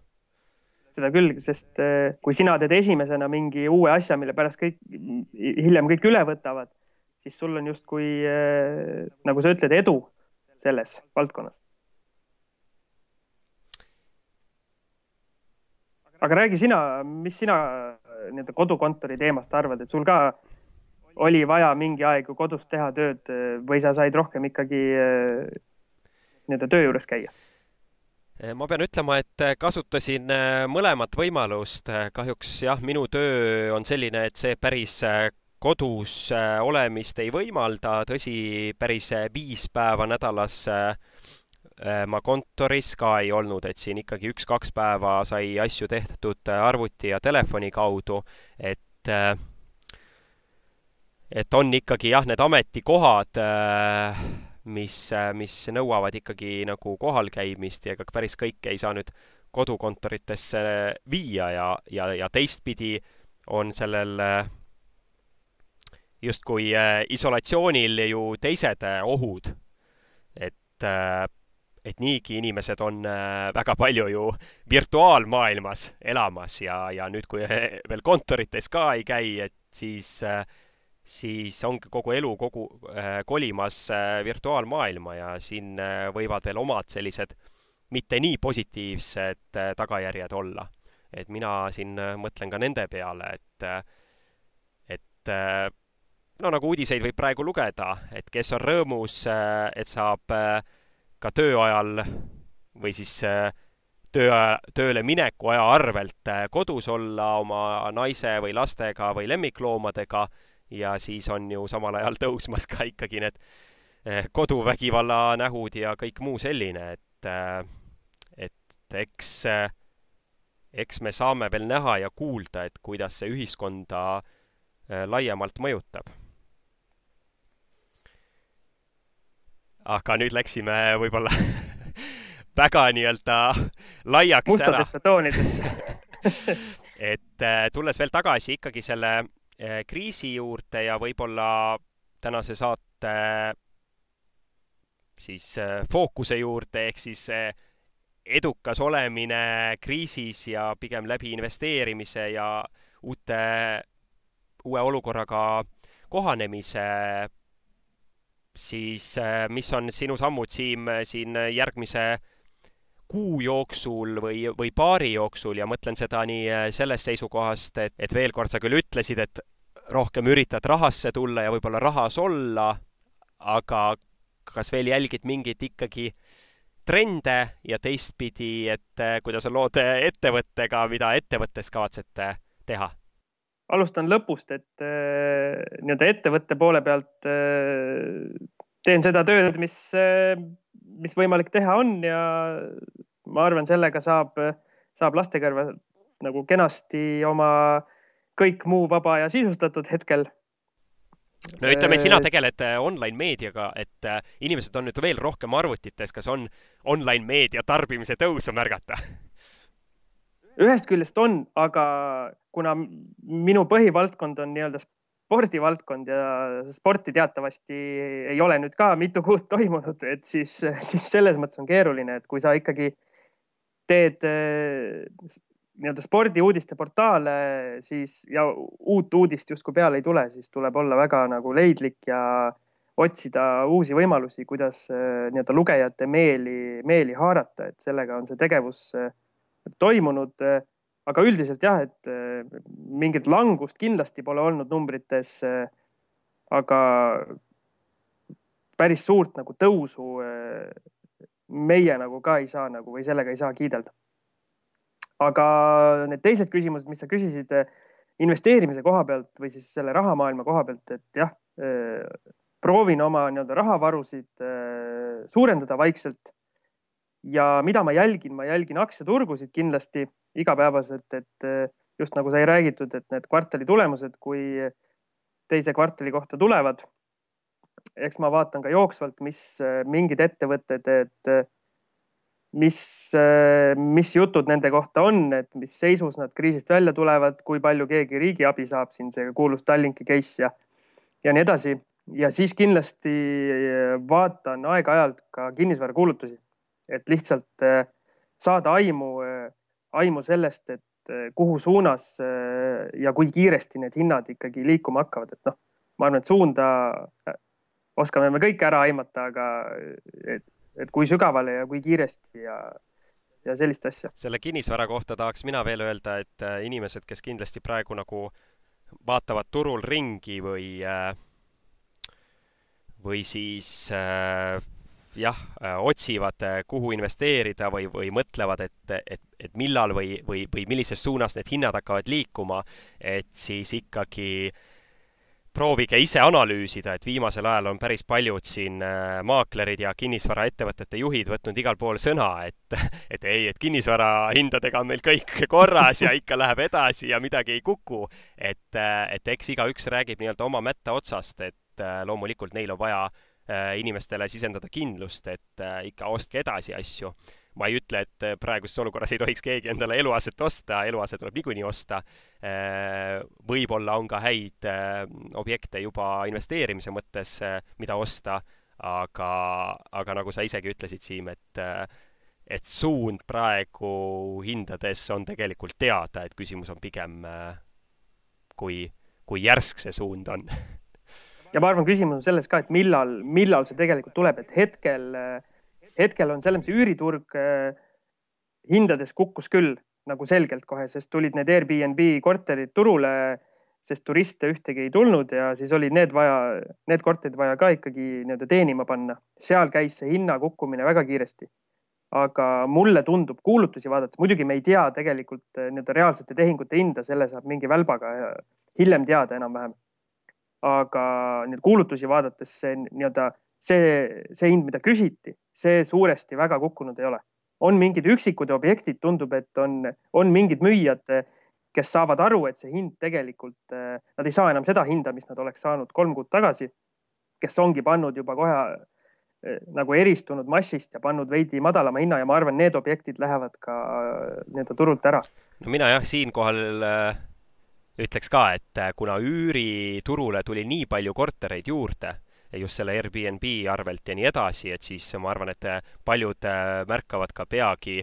seda küll, sest eh, kui sina teed esimesena mingi uue asja, mille pärast kõik, hiljem kõik üle võtavad, siis sul on justkui, eh, nagu sa ütled, edu selles valdkonnas. Aga räägi sina, mis sina nii-öelda kodukontori teemast arvad, et sul ka oli vaja mingi aeg ju kodus teha tööd või sa said rohkem ikkagi eh, nii-öelda töö juures käia? Ma pean ütlema, et kasutasin mõlemat võimalust. kahjuks jah, minu töö on selline, et see päris kodus olemist ei võimalda, tõsi, päris viis päeva nädalas ma kontoris ka ei olnud, et siin ikkagi üks-kaks päeva sai asju tehtud arvuti ja telefoni kaudu, et et on ikkagi jah, need ametikohad äh, mis, mis nõuavad ikkagi nagu kohalkäimist ja ega päris kõike ei saa nüüd kodukontoritesse viia ja, ja, ja teistpidi on sellel justkui äh, isolatsioonil ju teised äh, ohud. et, äh, et niigi inimesed on väga palju ju virtuaalmaailmas elamas ja, ja nüüd, kui veel kontorites ka ei käi, et siis äh, siis ongi kogu elu kogu äh, kolimas äh, virtuaalmaailma ja siin äh, võivad veel omad sellised mitte nii positiivsed äh, tagajärjed olla. et mina siin äh, mõtlen ka nende peale, et äh, et äh, no nagu uudiseid võib praegu lugeda, et kes on rõõmus, et saab ka töö ajal või siis töö, tööle mineku aja arvelt kodus olla oma naise või lastega või lemmikloomadega ja siis on ju samal ajal tõusmas ka ikkagi need koduvägivalla nähud ja kõik muu selline, et, et eks, eks me saame veel näha ja kuulda, et kuidas see ühiskonda laiemalt mõjutab aga nüüd läksime võib-olla väga nii-öelda laiaks mustadesse toonidesse. Et äh, tulles veel tagasi ikkagi selle äh, kriisi juurde ja võib-olla tänase saate siis äh, fookuse juurde ehk siis edukas olemine kriisis ja pigem läbi investeerimise ja uute, uue olukorraga kohanemise siis äh, mis on sinu sammud, Siim, äh, siin järgmise kuu jooksul või, või paari jooksul ja mõtlen seda nii äh, sellest seisukohast, et, et veel kord sa küll ütlesid, et rohkem üritad rahasse tulla ja võib-olla rahas olla, aga kas veel jälgid mingeid ikkagi trende ja teistpidi, et kuidas on lood ettevõttega, mida ettevõttes kavatsete teha? Alustan lõpust, et äh, nii-öelda ettevõtte poole pealt äh, teen seda tööd, mis, äh, mis võimalik teha on ja ma arvan, sellega saab, saab laste kõrval nagu kenasti oma kõik muu vaba ja sisustatud hetkel. no ütleme, sina tegeled online meediaga, et inimesed on nüüd veel rohkem arvutites, kas on online meedia tarbimise tõusu märgata? Ühest küljest on, aga kuna minu põhivaldkond on nii-öelda spordivaldkond ja sporti teatavasti ei ole nüüd ka mitu kuud toimunud, et siis, siis selles mõttes on keeruline, et kui sa ikkagi teed eh, nii-öelda spordiuudiste portaale, siis ja uut uudist justkui peale ei tule, siis tuleb olla väga nagu leidlik ja otsida uusi võimalusi, kuidas eh, nii-öelda lugejate meeli, meeli haarata, et sellega on see tegevus äh, toimunud. Eh, aga üldiselt jah, et eh, mingit langust kindlasti pole olnud numbrites. Eh, aga päris suurt nagu tõusu meie nagu ka ei saa nagu või sellega ei saa kiidelda. aga need teised küsimused, mis sa küsisid investeerimise koha pealt või siis selle rahamaailma koha pealt, et jah, proovin oma nii-öelda rahavarusid suurendada vaikselt ja mida ma jälgin, ma jälgin aktsiaturgusid kindlasti igapäevaselt, et eh, just nagu sai räägitud, et need kvartali tulemused, kui teise kvartali kohta tulevad, eks ma vaatan ka jooksvalt, mis eh, mingid ettevõtted, et eh, mis, mis jutud nende kohta on, et mis seisus nad kriisist välja tulevad, kui palju keegi riigiabi saab, siin see kuulus Tallinki case ja, ja nii edasi. ja siis kindlasti vaatan aeg-ajalt ka kinnisvarakuulutusi et lihtsalt äh, saada aimu, äh, aimu sellest, et äh, kuhu suunas ja kui kiiresti need hinnad ikkagi liikuma hakkavad, et noh, ma arvan, et suunda oskame me kõik ära aimata, aga et, et kui sügavale ja kui kiiresti ja, ja sellist asja. selle kinnisvara kohta tahaks mina veel öelda, et inimesed, kes kindlasti praegu nagu vaatavad turul ringi või või siis äh, jah, äh, otsivad, äh, kuhu investeerida või, või mõtlevad, et, et, et millal või, või, või millises suunas need hinnad hakkavad liikuma, et siis ikkagi proovige ise analüüsida, et viimasel ajal on päris paljud siin äh, maaklerid ja kinnisvaraettevõtete juhid võtnud igal pool sõna, et, et ei, et kinnisvara hindadega on meil kõik korras ja ikka läheb edasi ja midagi ei kuku. et, et eks igaüks räägib nii-öelda oma mätta otsast, et loomulikult neil on vaja inimestele sisendada kindlust, et äh, ikka ostke edasi asju. ma ei ütle, et äh, praeguses olukorras ei tohiks keegi endale eluaset osta, eluase tuleb niikuinii osta. võib-olla on ka häid objekte juba investeerimise mõttes, mida osta, aga, aga nagu sa isegi ütlesid, Siim, et et suund praegu hindades on tegelikult teada, et küsimus on pigem, kui, kui järsk see suund on ja ma arvan, küsimus on selles ka, et millal, millal see tegelikult tuleb, et hetkel, hetkel on selles mõttes üüriturg eh, hindades kukkus küll nagu selgelt kohe, sest tulid need Airbnb korterid turule. sest turiste ühtegi ei tulnud ja siis oli need vaja, need korterid vaja ka ikkagi nii-öelda teenima panna. seal käis see hinna kukkumine väga kiiresti. aga mulle tundub kuulutusi vaadates, muidugi me ei tea tegelikult eh, nii-öelda reaalsete tehingute hinda, selle saab mingi välbaga hiljem teada enam-vähem. Aga nüüd kuulutusi vaadates see nii-öelda see, see hind, mida küsiti, see suuresti väga kukkunud ei ole. on mingid üksikud objektid, tundub, et on, on mingid müüjad kes saavad aru, et see hind tegelikult, äh, nad ei saa enam seda hinda, mis nad oleks saanud kolm kuud tagasi, kes ongi pannud juba kohe äh, nagu eristunud massist ja pannud veidi madalama hinna ja ma arvan, need objektid lähevad ka äh, nii-öelda turult ära. no mina jah, siinkohal ütleks ka, et kuna üüriturule tuli nii palju kortereid juurde, just selle Airbnb arvelt ja nii edasi, et siis ma arvan, et paljud märkavad ka peagi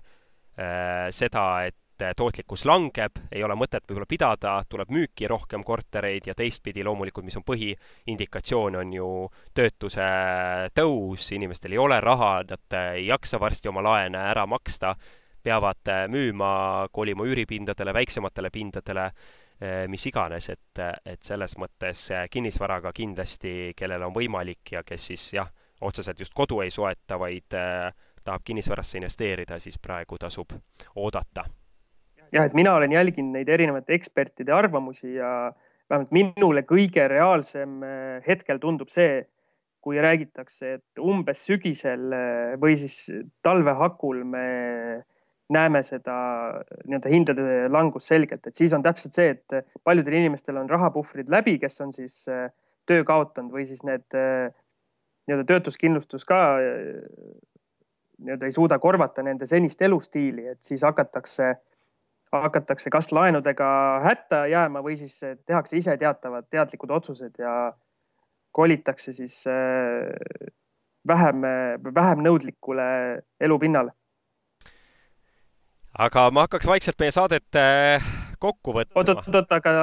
seda, et et tootlikkus langeb, ei ole mõtet võib-olla pidada, tuleb müüki rohkem kortereid ja teistpidi loomulikult, mis on põhiindikatsioon, on ju töötuse tõus, inimestel ei ole raha, nad ei jaksa varsti oma laene ära maksta, peavad müüma, kolima üüripindadele, väiksematele pindadele, mis iganes, et, et selles mõttes kinnisvaraga kindlasti, kellel on võimalik ja kes siis jah, otseselt just kodu ei soeta, vaid tahab kinnisvarasse investeerida, siis praegu tasub oodata. Jah, et mina olen jälginud neid erinevate ekspertide arvamusi ja vähemalt minule kõige reaalsem äh, hetkel tundub see, kui räägitakse, et umbes sügisel äh, või siis talve hakul me näeme seda nii-öelda hindade langust selgelt, et siis on täpselt see, et paljudel inimestel on rahapuhvrid läbi, kes on siis äh, töö kaotanud või siis need nii-öelda töötuskindlustus ka nii-öelda ei suuda korvata nende senist elustiili, et siis hakatakse äh, hakatakse kas laenudega hätta jääma või siis tehakse ise teatavad teadlikud otsused ja kolitakse siis äh, vähem, vähem nõudlikule elupinnale. Aga ma hakkaks vaikselt meie saadet äh, kokku võtma. oot, oot, oot, aga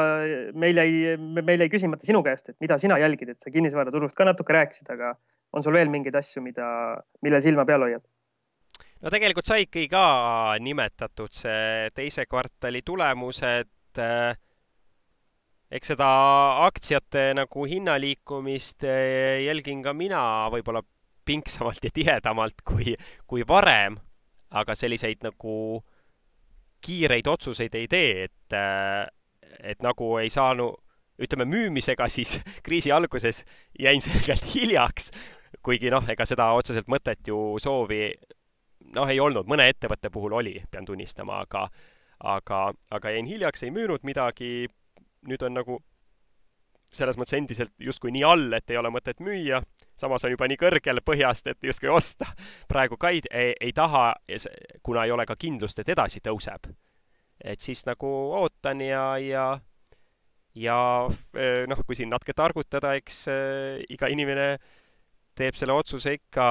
meil jäi, meil jäi küsimata sinu käest, et mida sina jälgid, et sa kinnisvaraturust ka natuke rääkisid, aga on sul veel mingeid asju, mida, millel silma peal hoiad? no tegelikult saigi ka nimetatud see teise kvartali tulemused. Eh, eks seda aktsiate nagu hinnaliikumist eh, jälgin ka mina võib-olla pingsamalt ja tihedamalt kui, kui varem, aga selliseid nagu kiireid otsuseid ei tee, et, eh, et nagu ei saanud, ütleme müümisega siis kriisi alguses jäin selgelt hiljaks, kuigi noh, ega seda otseselt mõtet ju soovi noh, ei olnud, mõne ettevõtte puhul oli, pean tunnistama, aga aga, aga jäin hiljaks, ei müünud midagi, nüüd on nagu selles mõttes endiselt justkui nii all, et ei ole mõtet müüa, samas on juba nii kõrgel põhjast, et justkui osta. praegu ka ei, ei, taha, kuna ei ole ka kindlust, et edasi tõuseb. et siis nagu ootan ja, ja ja eh, noh, kui siin natuke targutada, eks äh, iga inimene teeb selle otsuse ikka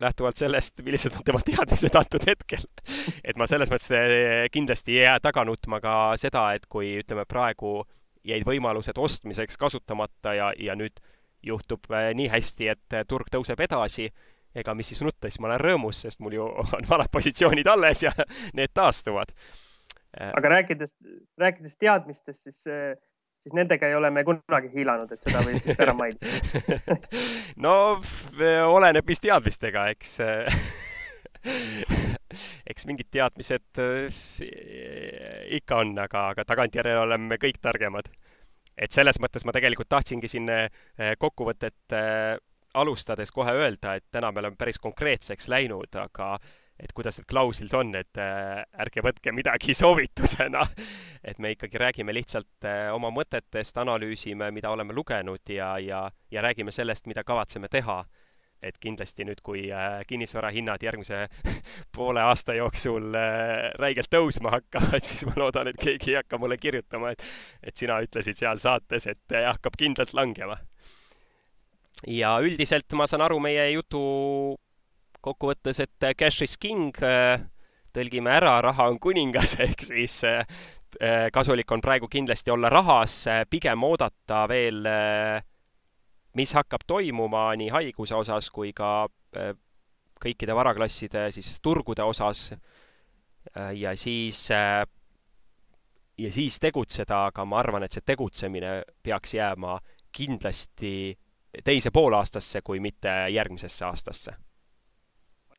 lähtuvalt sellest, millised on tema teadmised antud hetkel. et ma selles mõttes eh, kindlasti ei jää taga nutma ka seda, et kui ütleme, praegu jäid võimalused ostmiseks kasutamata ja, ja nüüd juhtub eh, nii hästi, et eh, turg tõuseb edasi, ega mis siis nutta, siis ma olen rõõmus, sest mul ju on vanad positsioonid alles ja need taastuvad. aga rääkides, rääkides teadmistest, siis siis nendega ei ole me kunagi hiilanud, et seda võib vist ära mainida no oleneb, mis teadmistega, eks eks mingid teadmised äh, ikka on, aga, aga tagantjärele oleme kõik targemad. Et selles mõttes ma tegelikult tahtsingi siin äh, kokkuvõtet äh, alustades kohe öelda, et täna me oleme päris konkreetseks läinud, aga et kuidas need klauslid on, et äh, ärge võtke midagi soovitusena. et me ikkagi räägime lihtsalt oma mõtetest, analüüsime, mida oleme lugenud ja, ja, ja räägime sellest, mida kavatseme teha. Et kindlasti nüüd, kui äh, kinnisvarahinnad järgmise poole aasta jooksul räigelt tõusma hakkavad, siis ma loodan, et keegi ei hakka mulle kirjutama, et, et sina ütlesid seal saates, et hakkab kindlalt langema. ja üldiselt ma saan aru meie jutu kokkuvõttes, et äh, cash is king, äh, tõlgime ära, raha on kuningas, ehk siis äh, kasulik on praegu kindlasti olla rahas, pigem oodata veel, mis hakkab toimuma nii haiguse osas kui ka kõikide varaklasside siis turgude osas. ja siis ja siis tegutseda, aga ma arvan, et see tegutsemine peaks jääma kindlasti teise poolaastasse, kui mitte järgmisesse aastasse.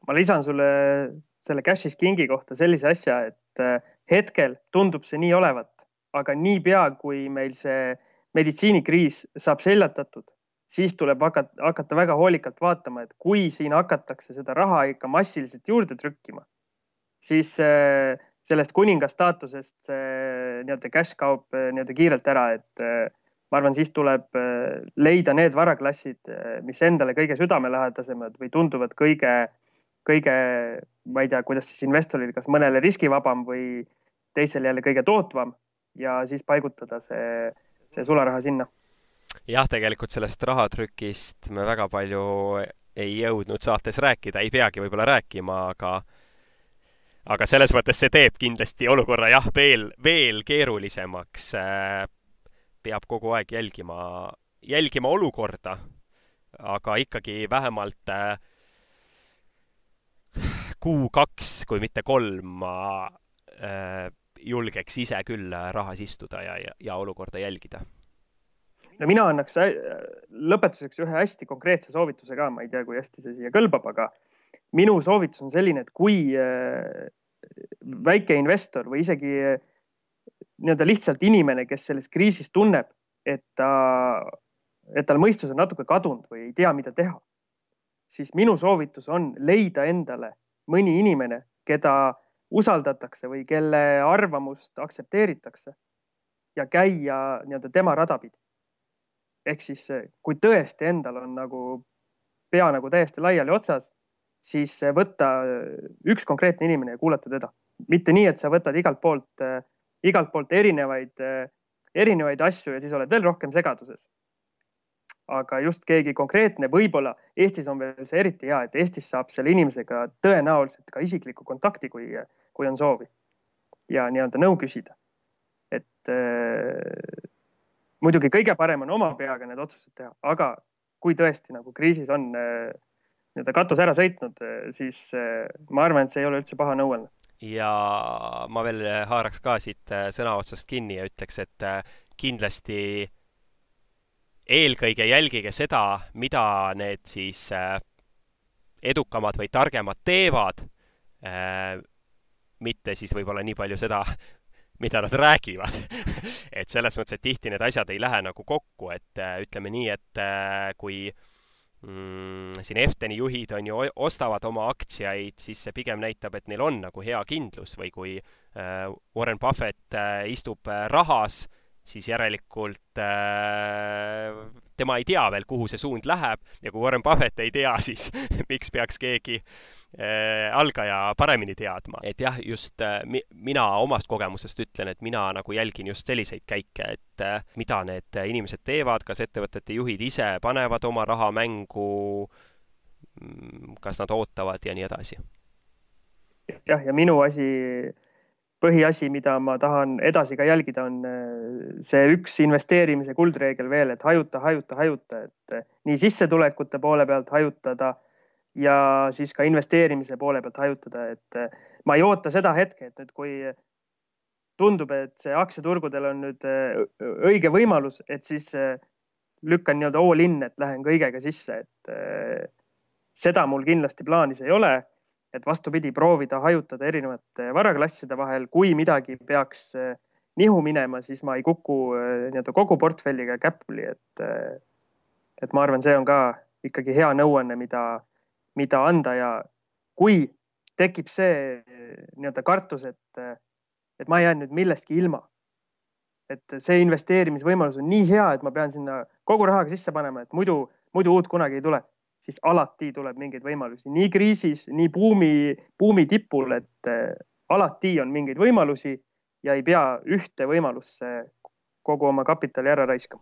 ma lisan sulle selle Cash is Kingi kohta sellise asja, et äh, hetkel tundub see nii olevat, aga niipea, kui meil see meditsiinikriis saab seljatatud, siis tuleb hakata, hakata väga hoolikalt vaatama, et kui siin hakatakse seda raha ikka massiliselt juurde trükkima, siis äh, sellest kuninga staatusest see nii-öelda cash kaob äh, nii-öelda kiirelt ära, et ma arvan, siis tuleb leida need varaklassid, mis endale kõige südamelähedasemad või tunduvad kõige kõige, ma ei tea, kuidas siis investoril, kas mõnele riskivabam või teisel jälle kõige tootvam ja siis paigutada see, see sularaha sinna. Jah, tegelikult sellest rahatrükist me väga palju ei jõudnud saates rääkida, ei peagi võib-olla rääkima, aga aga selles mõttes see teeb kindlasti olukorra jah, veel, veel keerulisemaks. peab kogu aeg jälgima, jälgima olukorda, aga ikkagi vähemalt äh, kuu-kaks, kui mitte kolm, ma äh, julgeks ise küll rahas istuda ja, ja, ja olukorda jälgida. No mina annaks äh, lõpetuseks ühe hästi konkreetse soovituse ka, ma ei tea, kui hästi see siia kõlbab, aga minu soovitus on selline, et kui äh, väike investor või isegi äh, nii-öelda lihtsalt inimene, kes selles kriisis tunneb, et ta, et tal mõistus on natuke kadunud või ei tea, mida teha, siis minu soovitus on leida endale mõni inimene, keda usaldatakse või kelle arvamust aktsepteeritakse ja käia nii-öelda tema rada pidi. Ehk siis, kui tõesti endal on nagu pea nagu täiesti laiali otsas, siis võtta üks konkreetne inimene ja kuulata teda. mitte nii, et sa võtad igalt poolt, igalt poolt erinevaid, erinevaid asju ja siis oled veel rohkem segaduses aga just keegi konkreetne, võib-olla Eestis on veel see eriti hea, et Eestis saab selle inimesega tõenäoliselt ka isikliku kontakti, kui, kui on soovi ja nii-öelda nõu küsida. et muidugi kõige parem on oma peaga need otsused teha, aga kui tõesti nagu kriisis on äh, nii-öelda katus ära sõitnud, siis äh, ma arvan, et see ei ole üldse paha nõuanne. Ja ma veel haaraks ka siit sõna otsast kinni ja ütleks, et kindlasti eelkõige jälgige seda, mida need siis edukamad või targemad teevad, mitte siis võib-olla nii palju seda, mida nad räägivad. Et selles mõttes, et tihti need asjad ei lähe nagu kokku, et äh, ütleme nii, et kui mm, siin Efteni juhid on ju, ostavad oma aktsiaid, siis see pigem näitab, et neil on nagu hea kindlus või kui Warren Buffett istub rahas siis järelikult äh, tema ei tea veel, kuhu see suund läheb ja kui Warren Buffett ei tea, siis miks peaks keegi äh, algaja paremini teadma. et jah, just äh, mi, mina omast kogemusest ütlen, et mina nagu jälgin just selliseid käike, et äh, mida need inimesed teevad, kas ettevõtete juhid ise panevad oma raha mängu, mm, kas nad ootavad ja nii edasi. jah, ja minu asi põhiasi, mida ma tahan edasi ka jälgida, on äh, see üks investeerimise kuldreegel veel, et hajuta, hajuta, hajuta, et äh, nii sissetulekute poole pealt hajutada ja siis ka investeerimise poole pealt hajutada, et äh, ma ei oota seda hetke, et nüüd, kui tundub, et see aktsiaturgudel on nüüd õige võimalus, et siis lükkan nii-öelda all in, et lähen kõigega sisse, et seda mul kindlasti plaanis ei ole et vastupidi, proovida hajutada erinevate varaklasside vahel, kui midagi peaks eh, nihu minema, siis ma ei kuku eh, nii-öelda kogu portfelliga käpuli, et, eh, et ma arvan, see on ka ikkagi hea nõuanne, mida, mida anda ja kui tekib see nii-öelda kartus, et, et ma jään nüüd millestki ilma, et see investeerimisvõimalus on nii hea, et ma pean sinna kogu rahaga sisse panema, et muidu, muidu uut kunagi ei tule siis alati tuleb mingeid võimalusi nii kriisis, nii buumi, buumi tipul, et äh, alati on mingeid võimalusi ja ei pea ühte võimalusse kogu oma kapitali ära raiskama.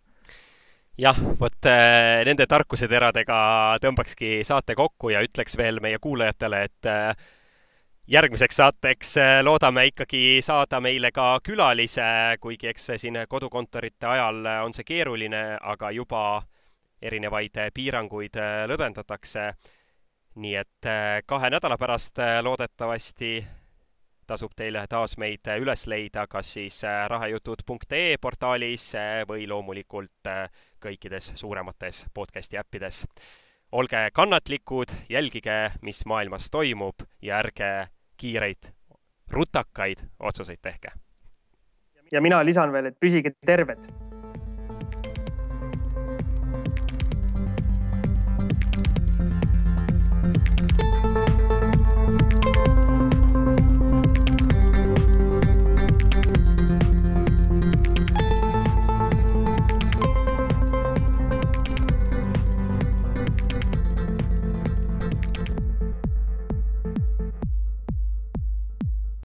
jah, vot äh, nende tarkuseteradega tõmbakski saate kokku ja ütleks veel meie kuulajatele, et äh, järgmiseks saateks loodame ikkagi saada meile ka külalise, kuigi eks siin kodukontorite ajal on see keeruline, aga juba erinevaid äh, piiranguid äh, lõdvendatakse. nii et äh, kahe nädala pärast loodetavasti tasub teil taas meid üles leida kas siis rahajutud.ee portaalis või loomulikult kõikides suuremates podcasti äppides. olge kannatlikud, jälgige, mis maailmas toimub ja ärge kiireid, rutakaid otsuseid tehke. ja mina lisan veel, et püsige terved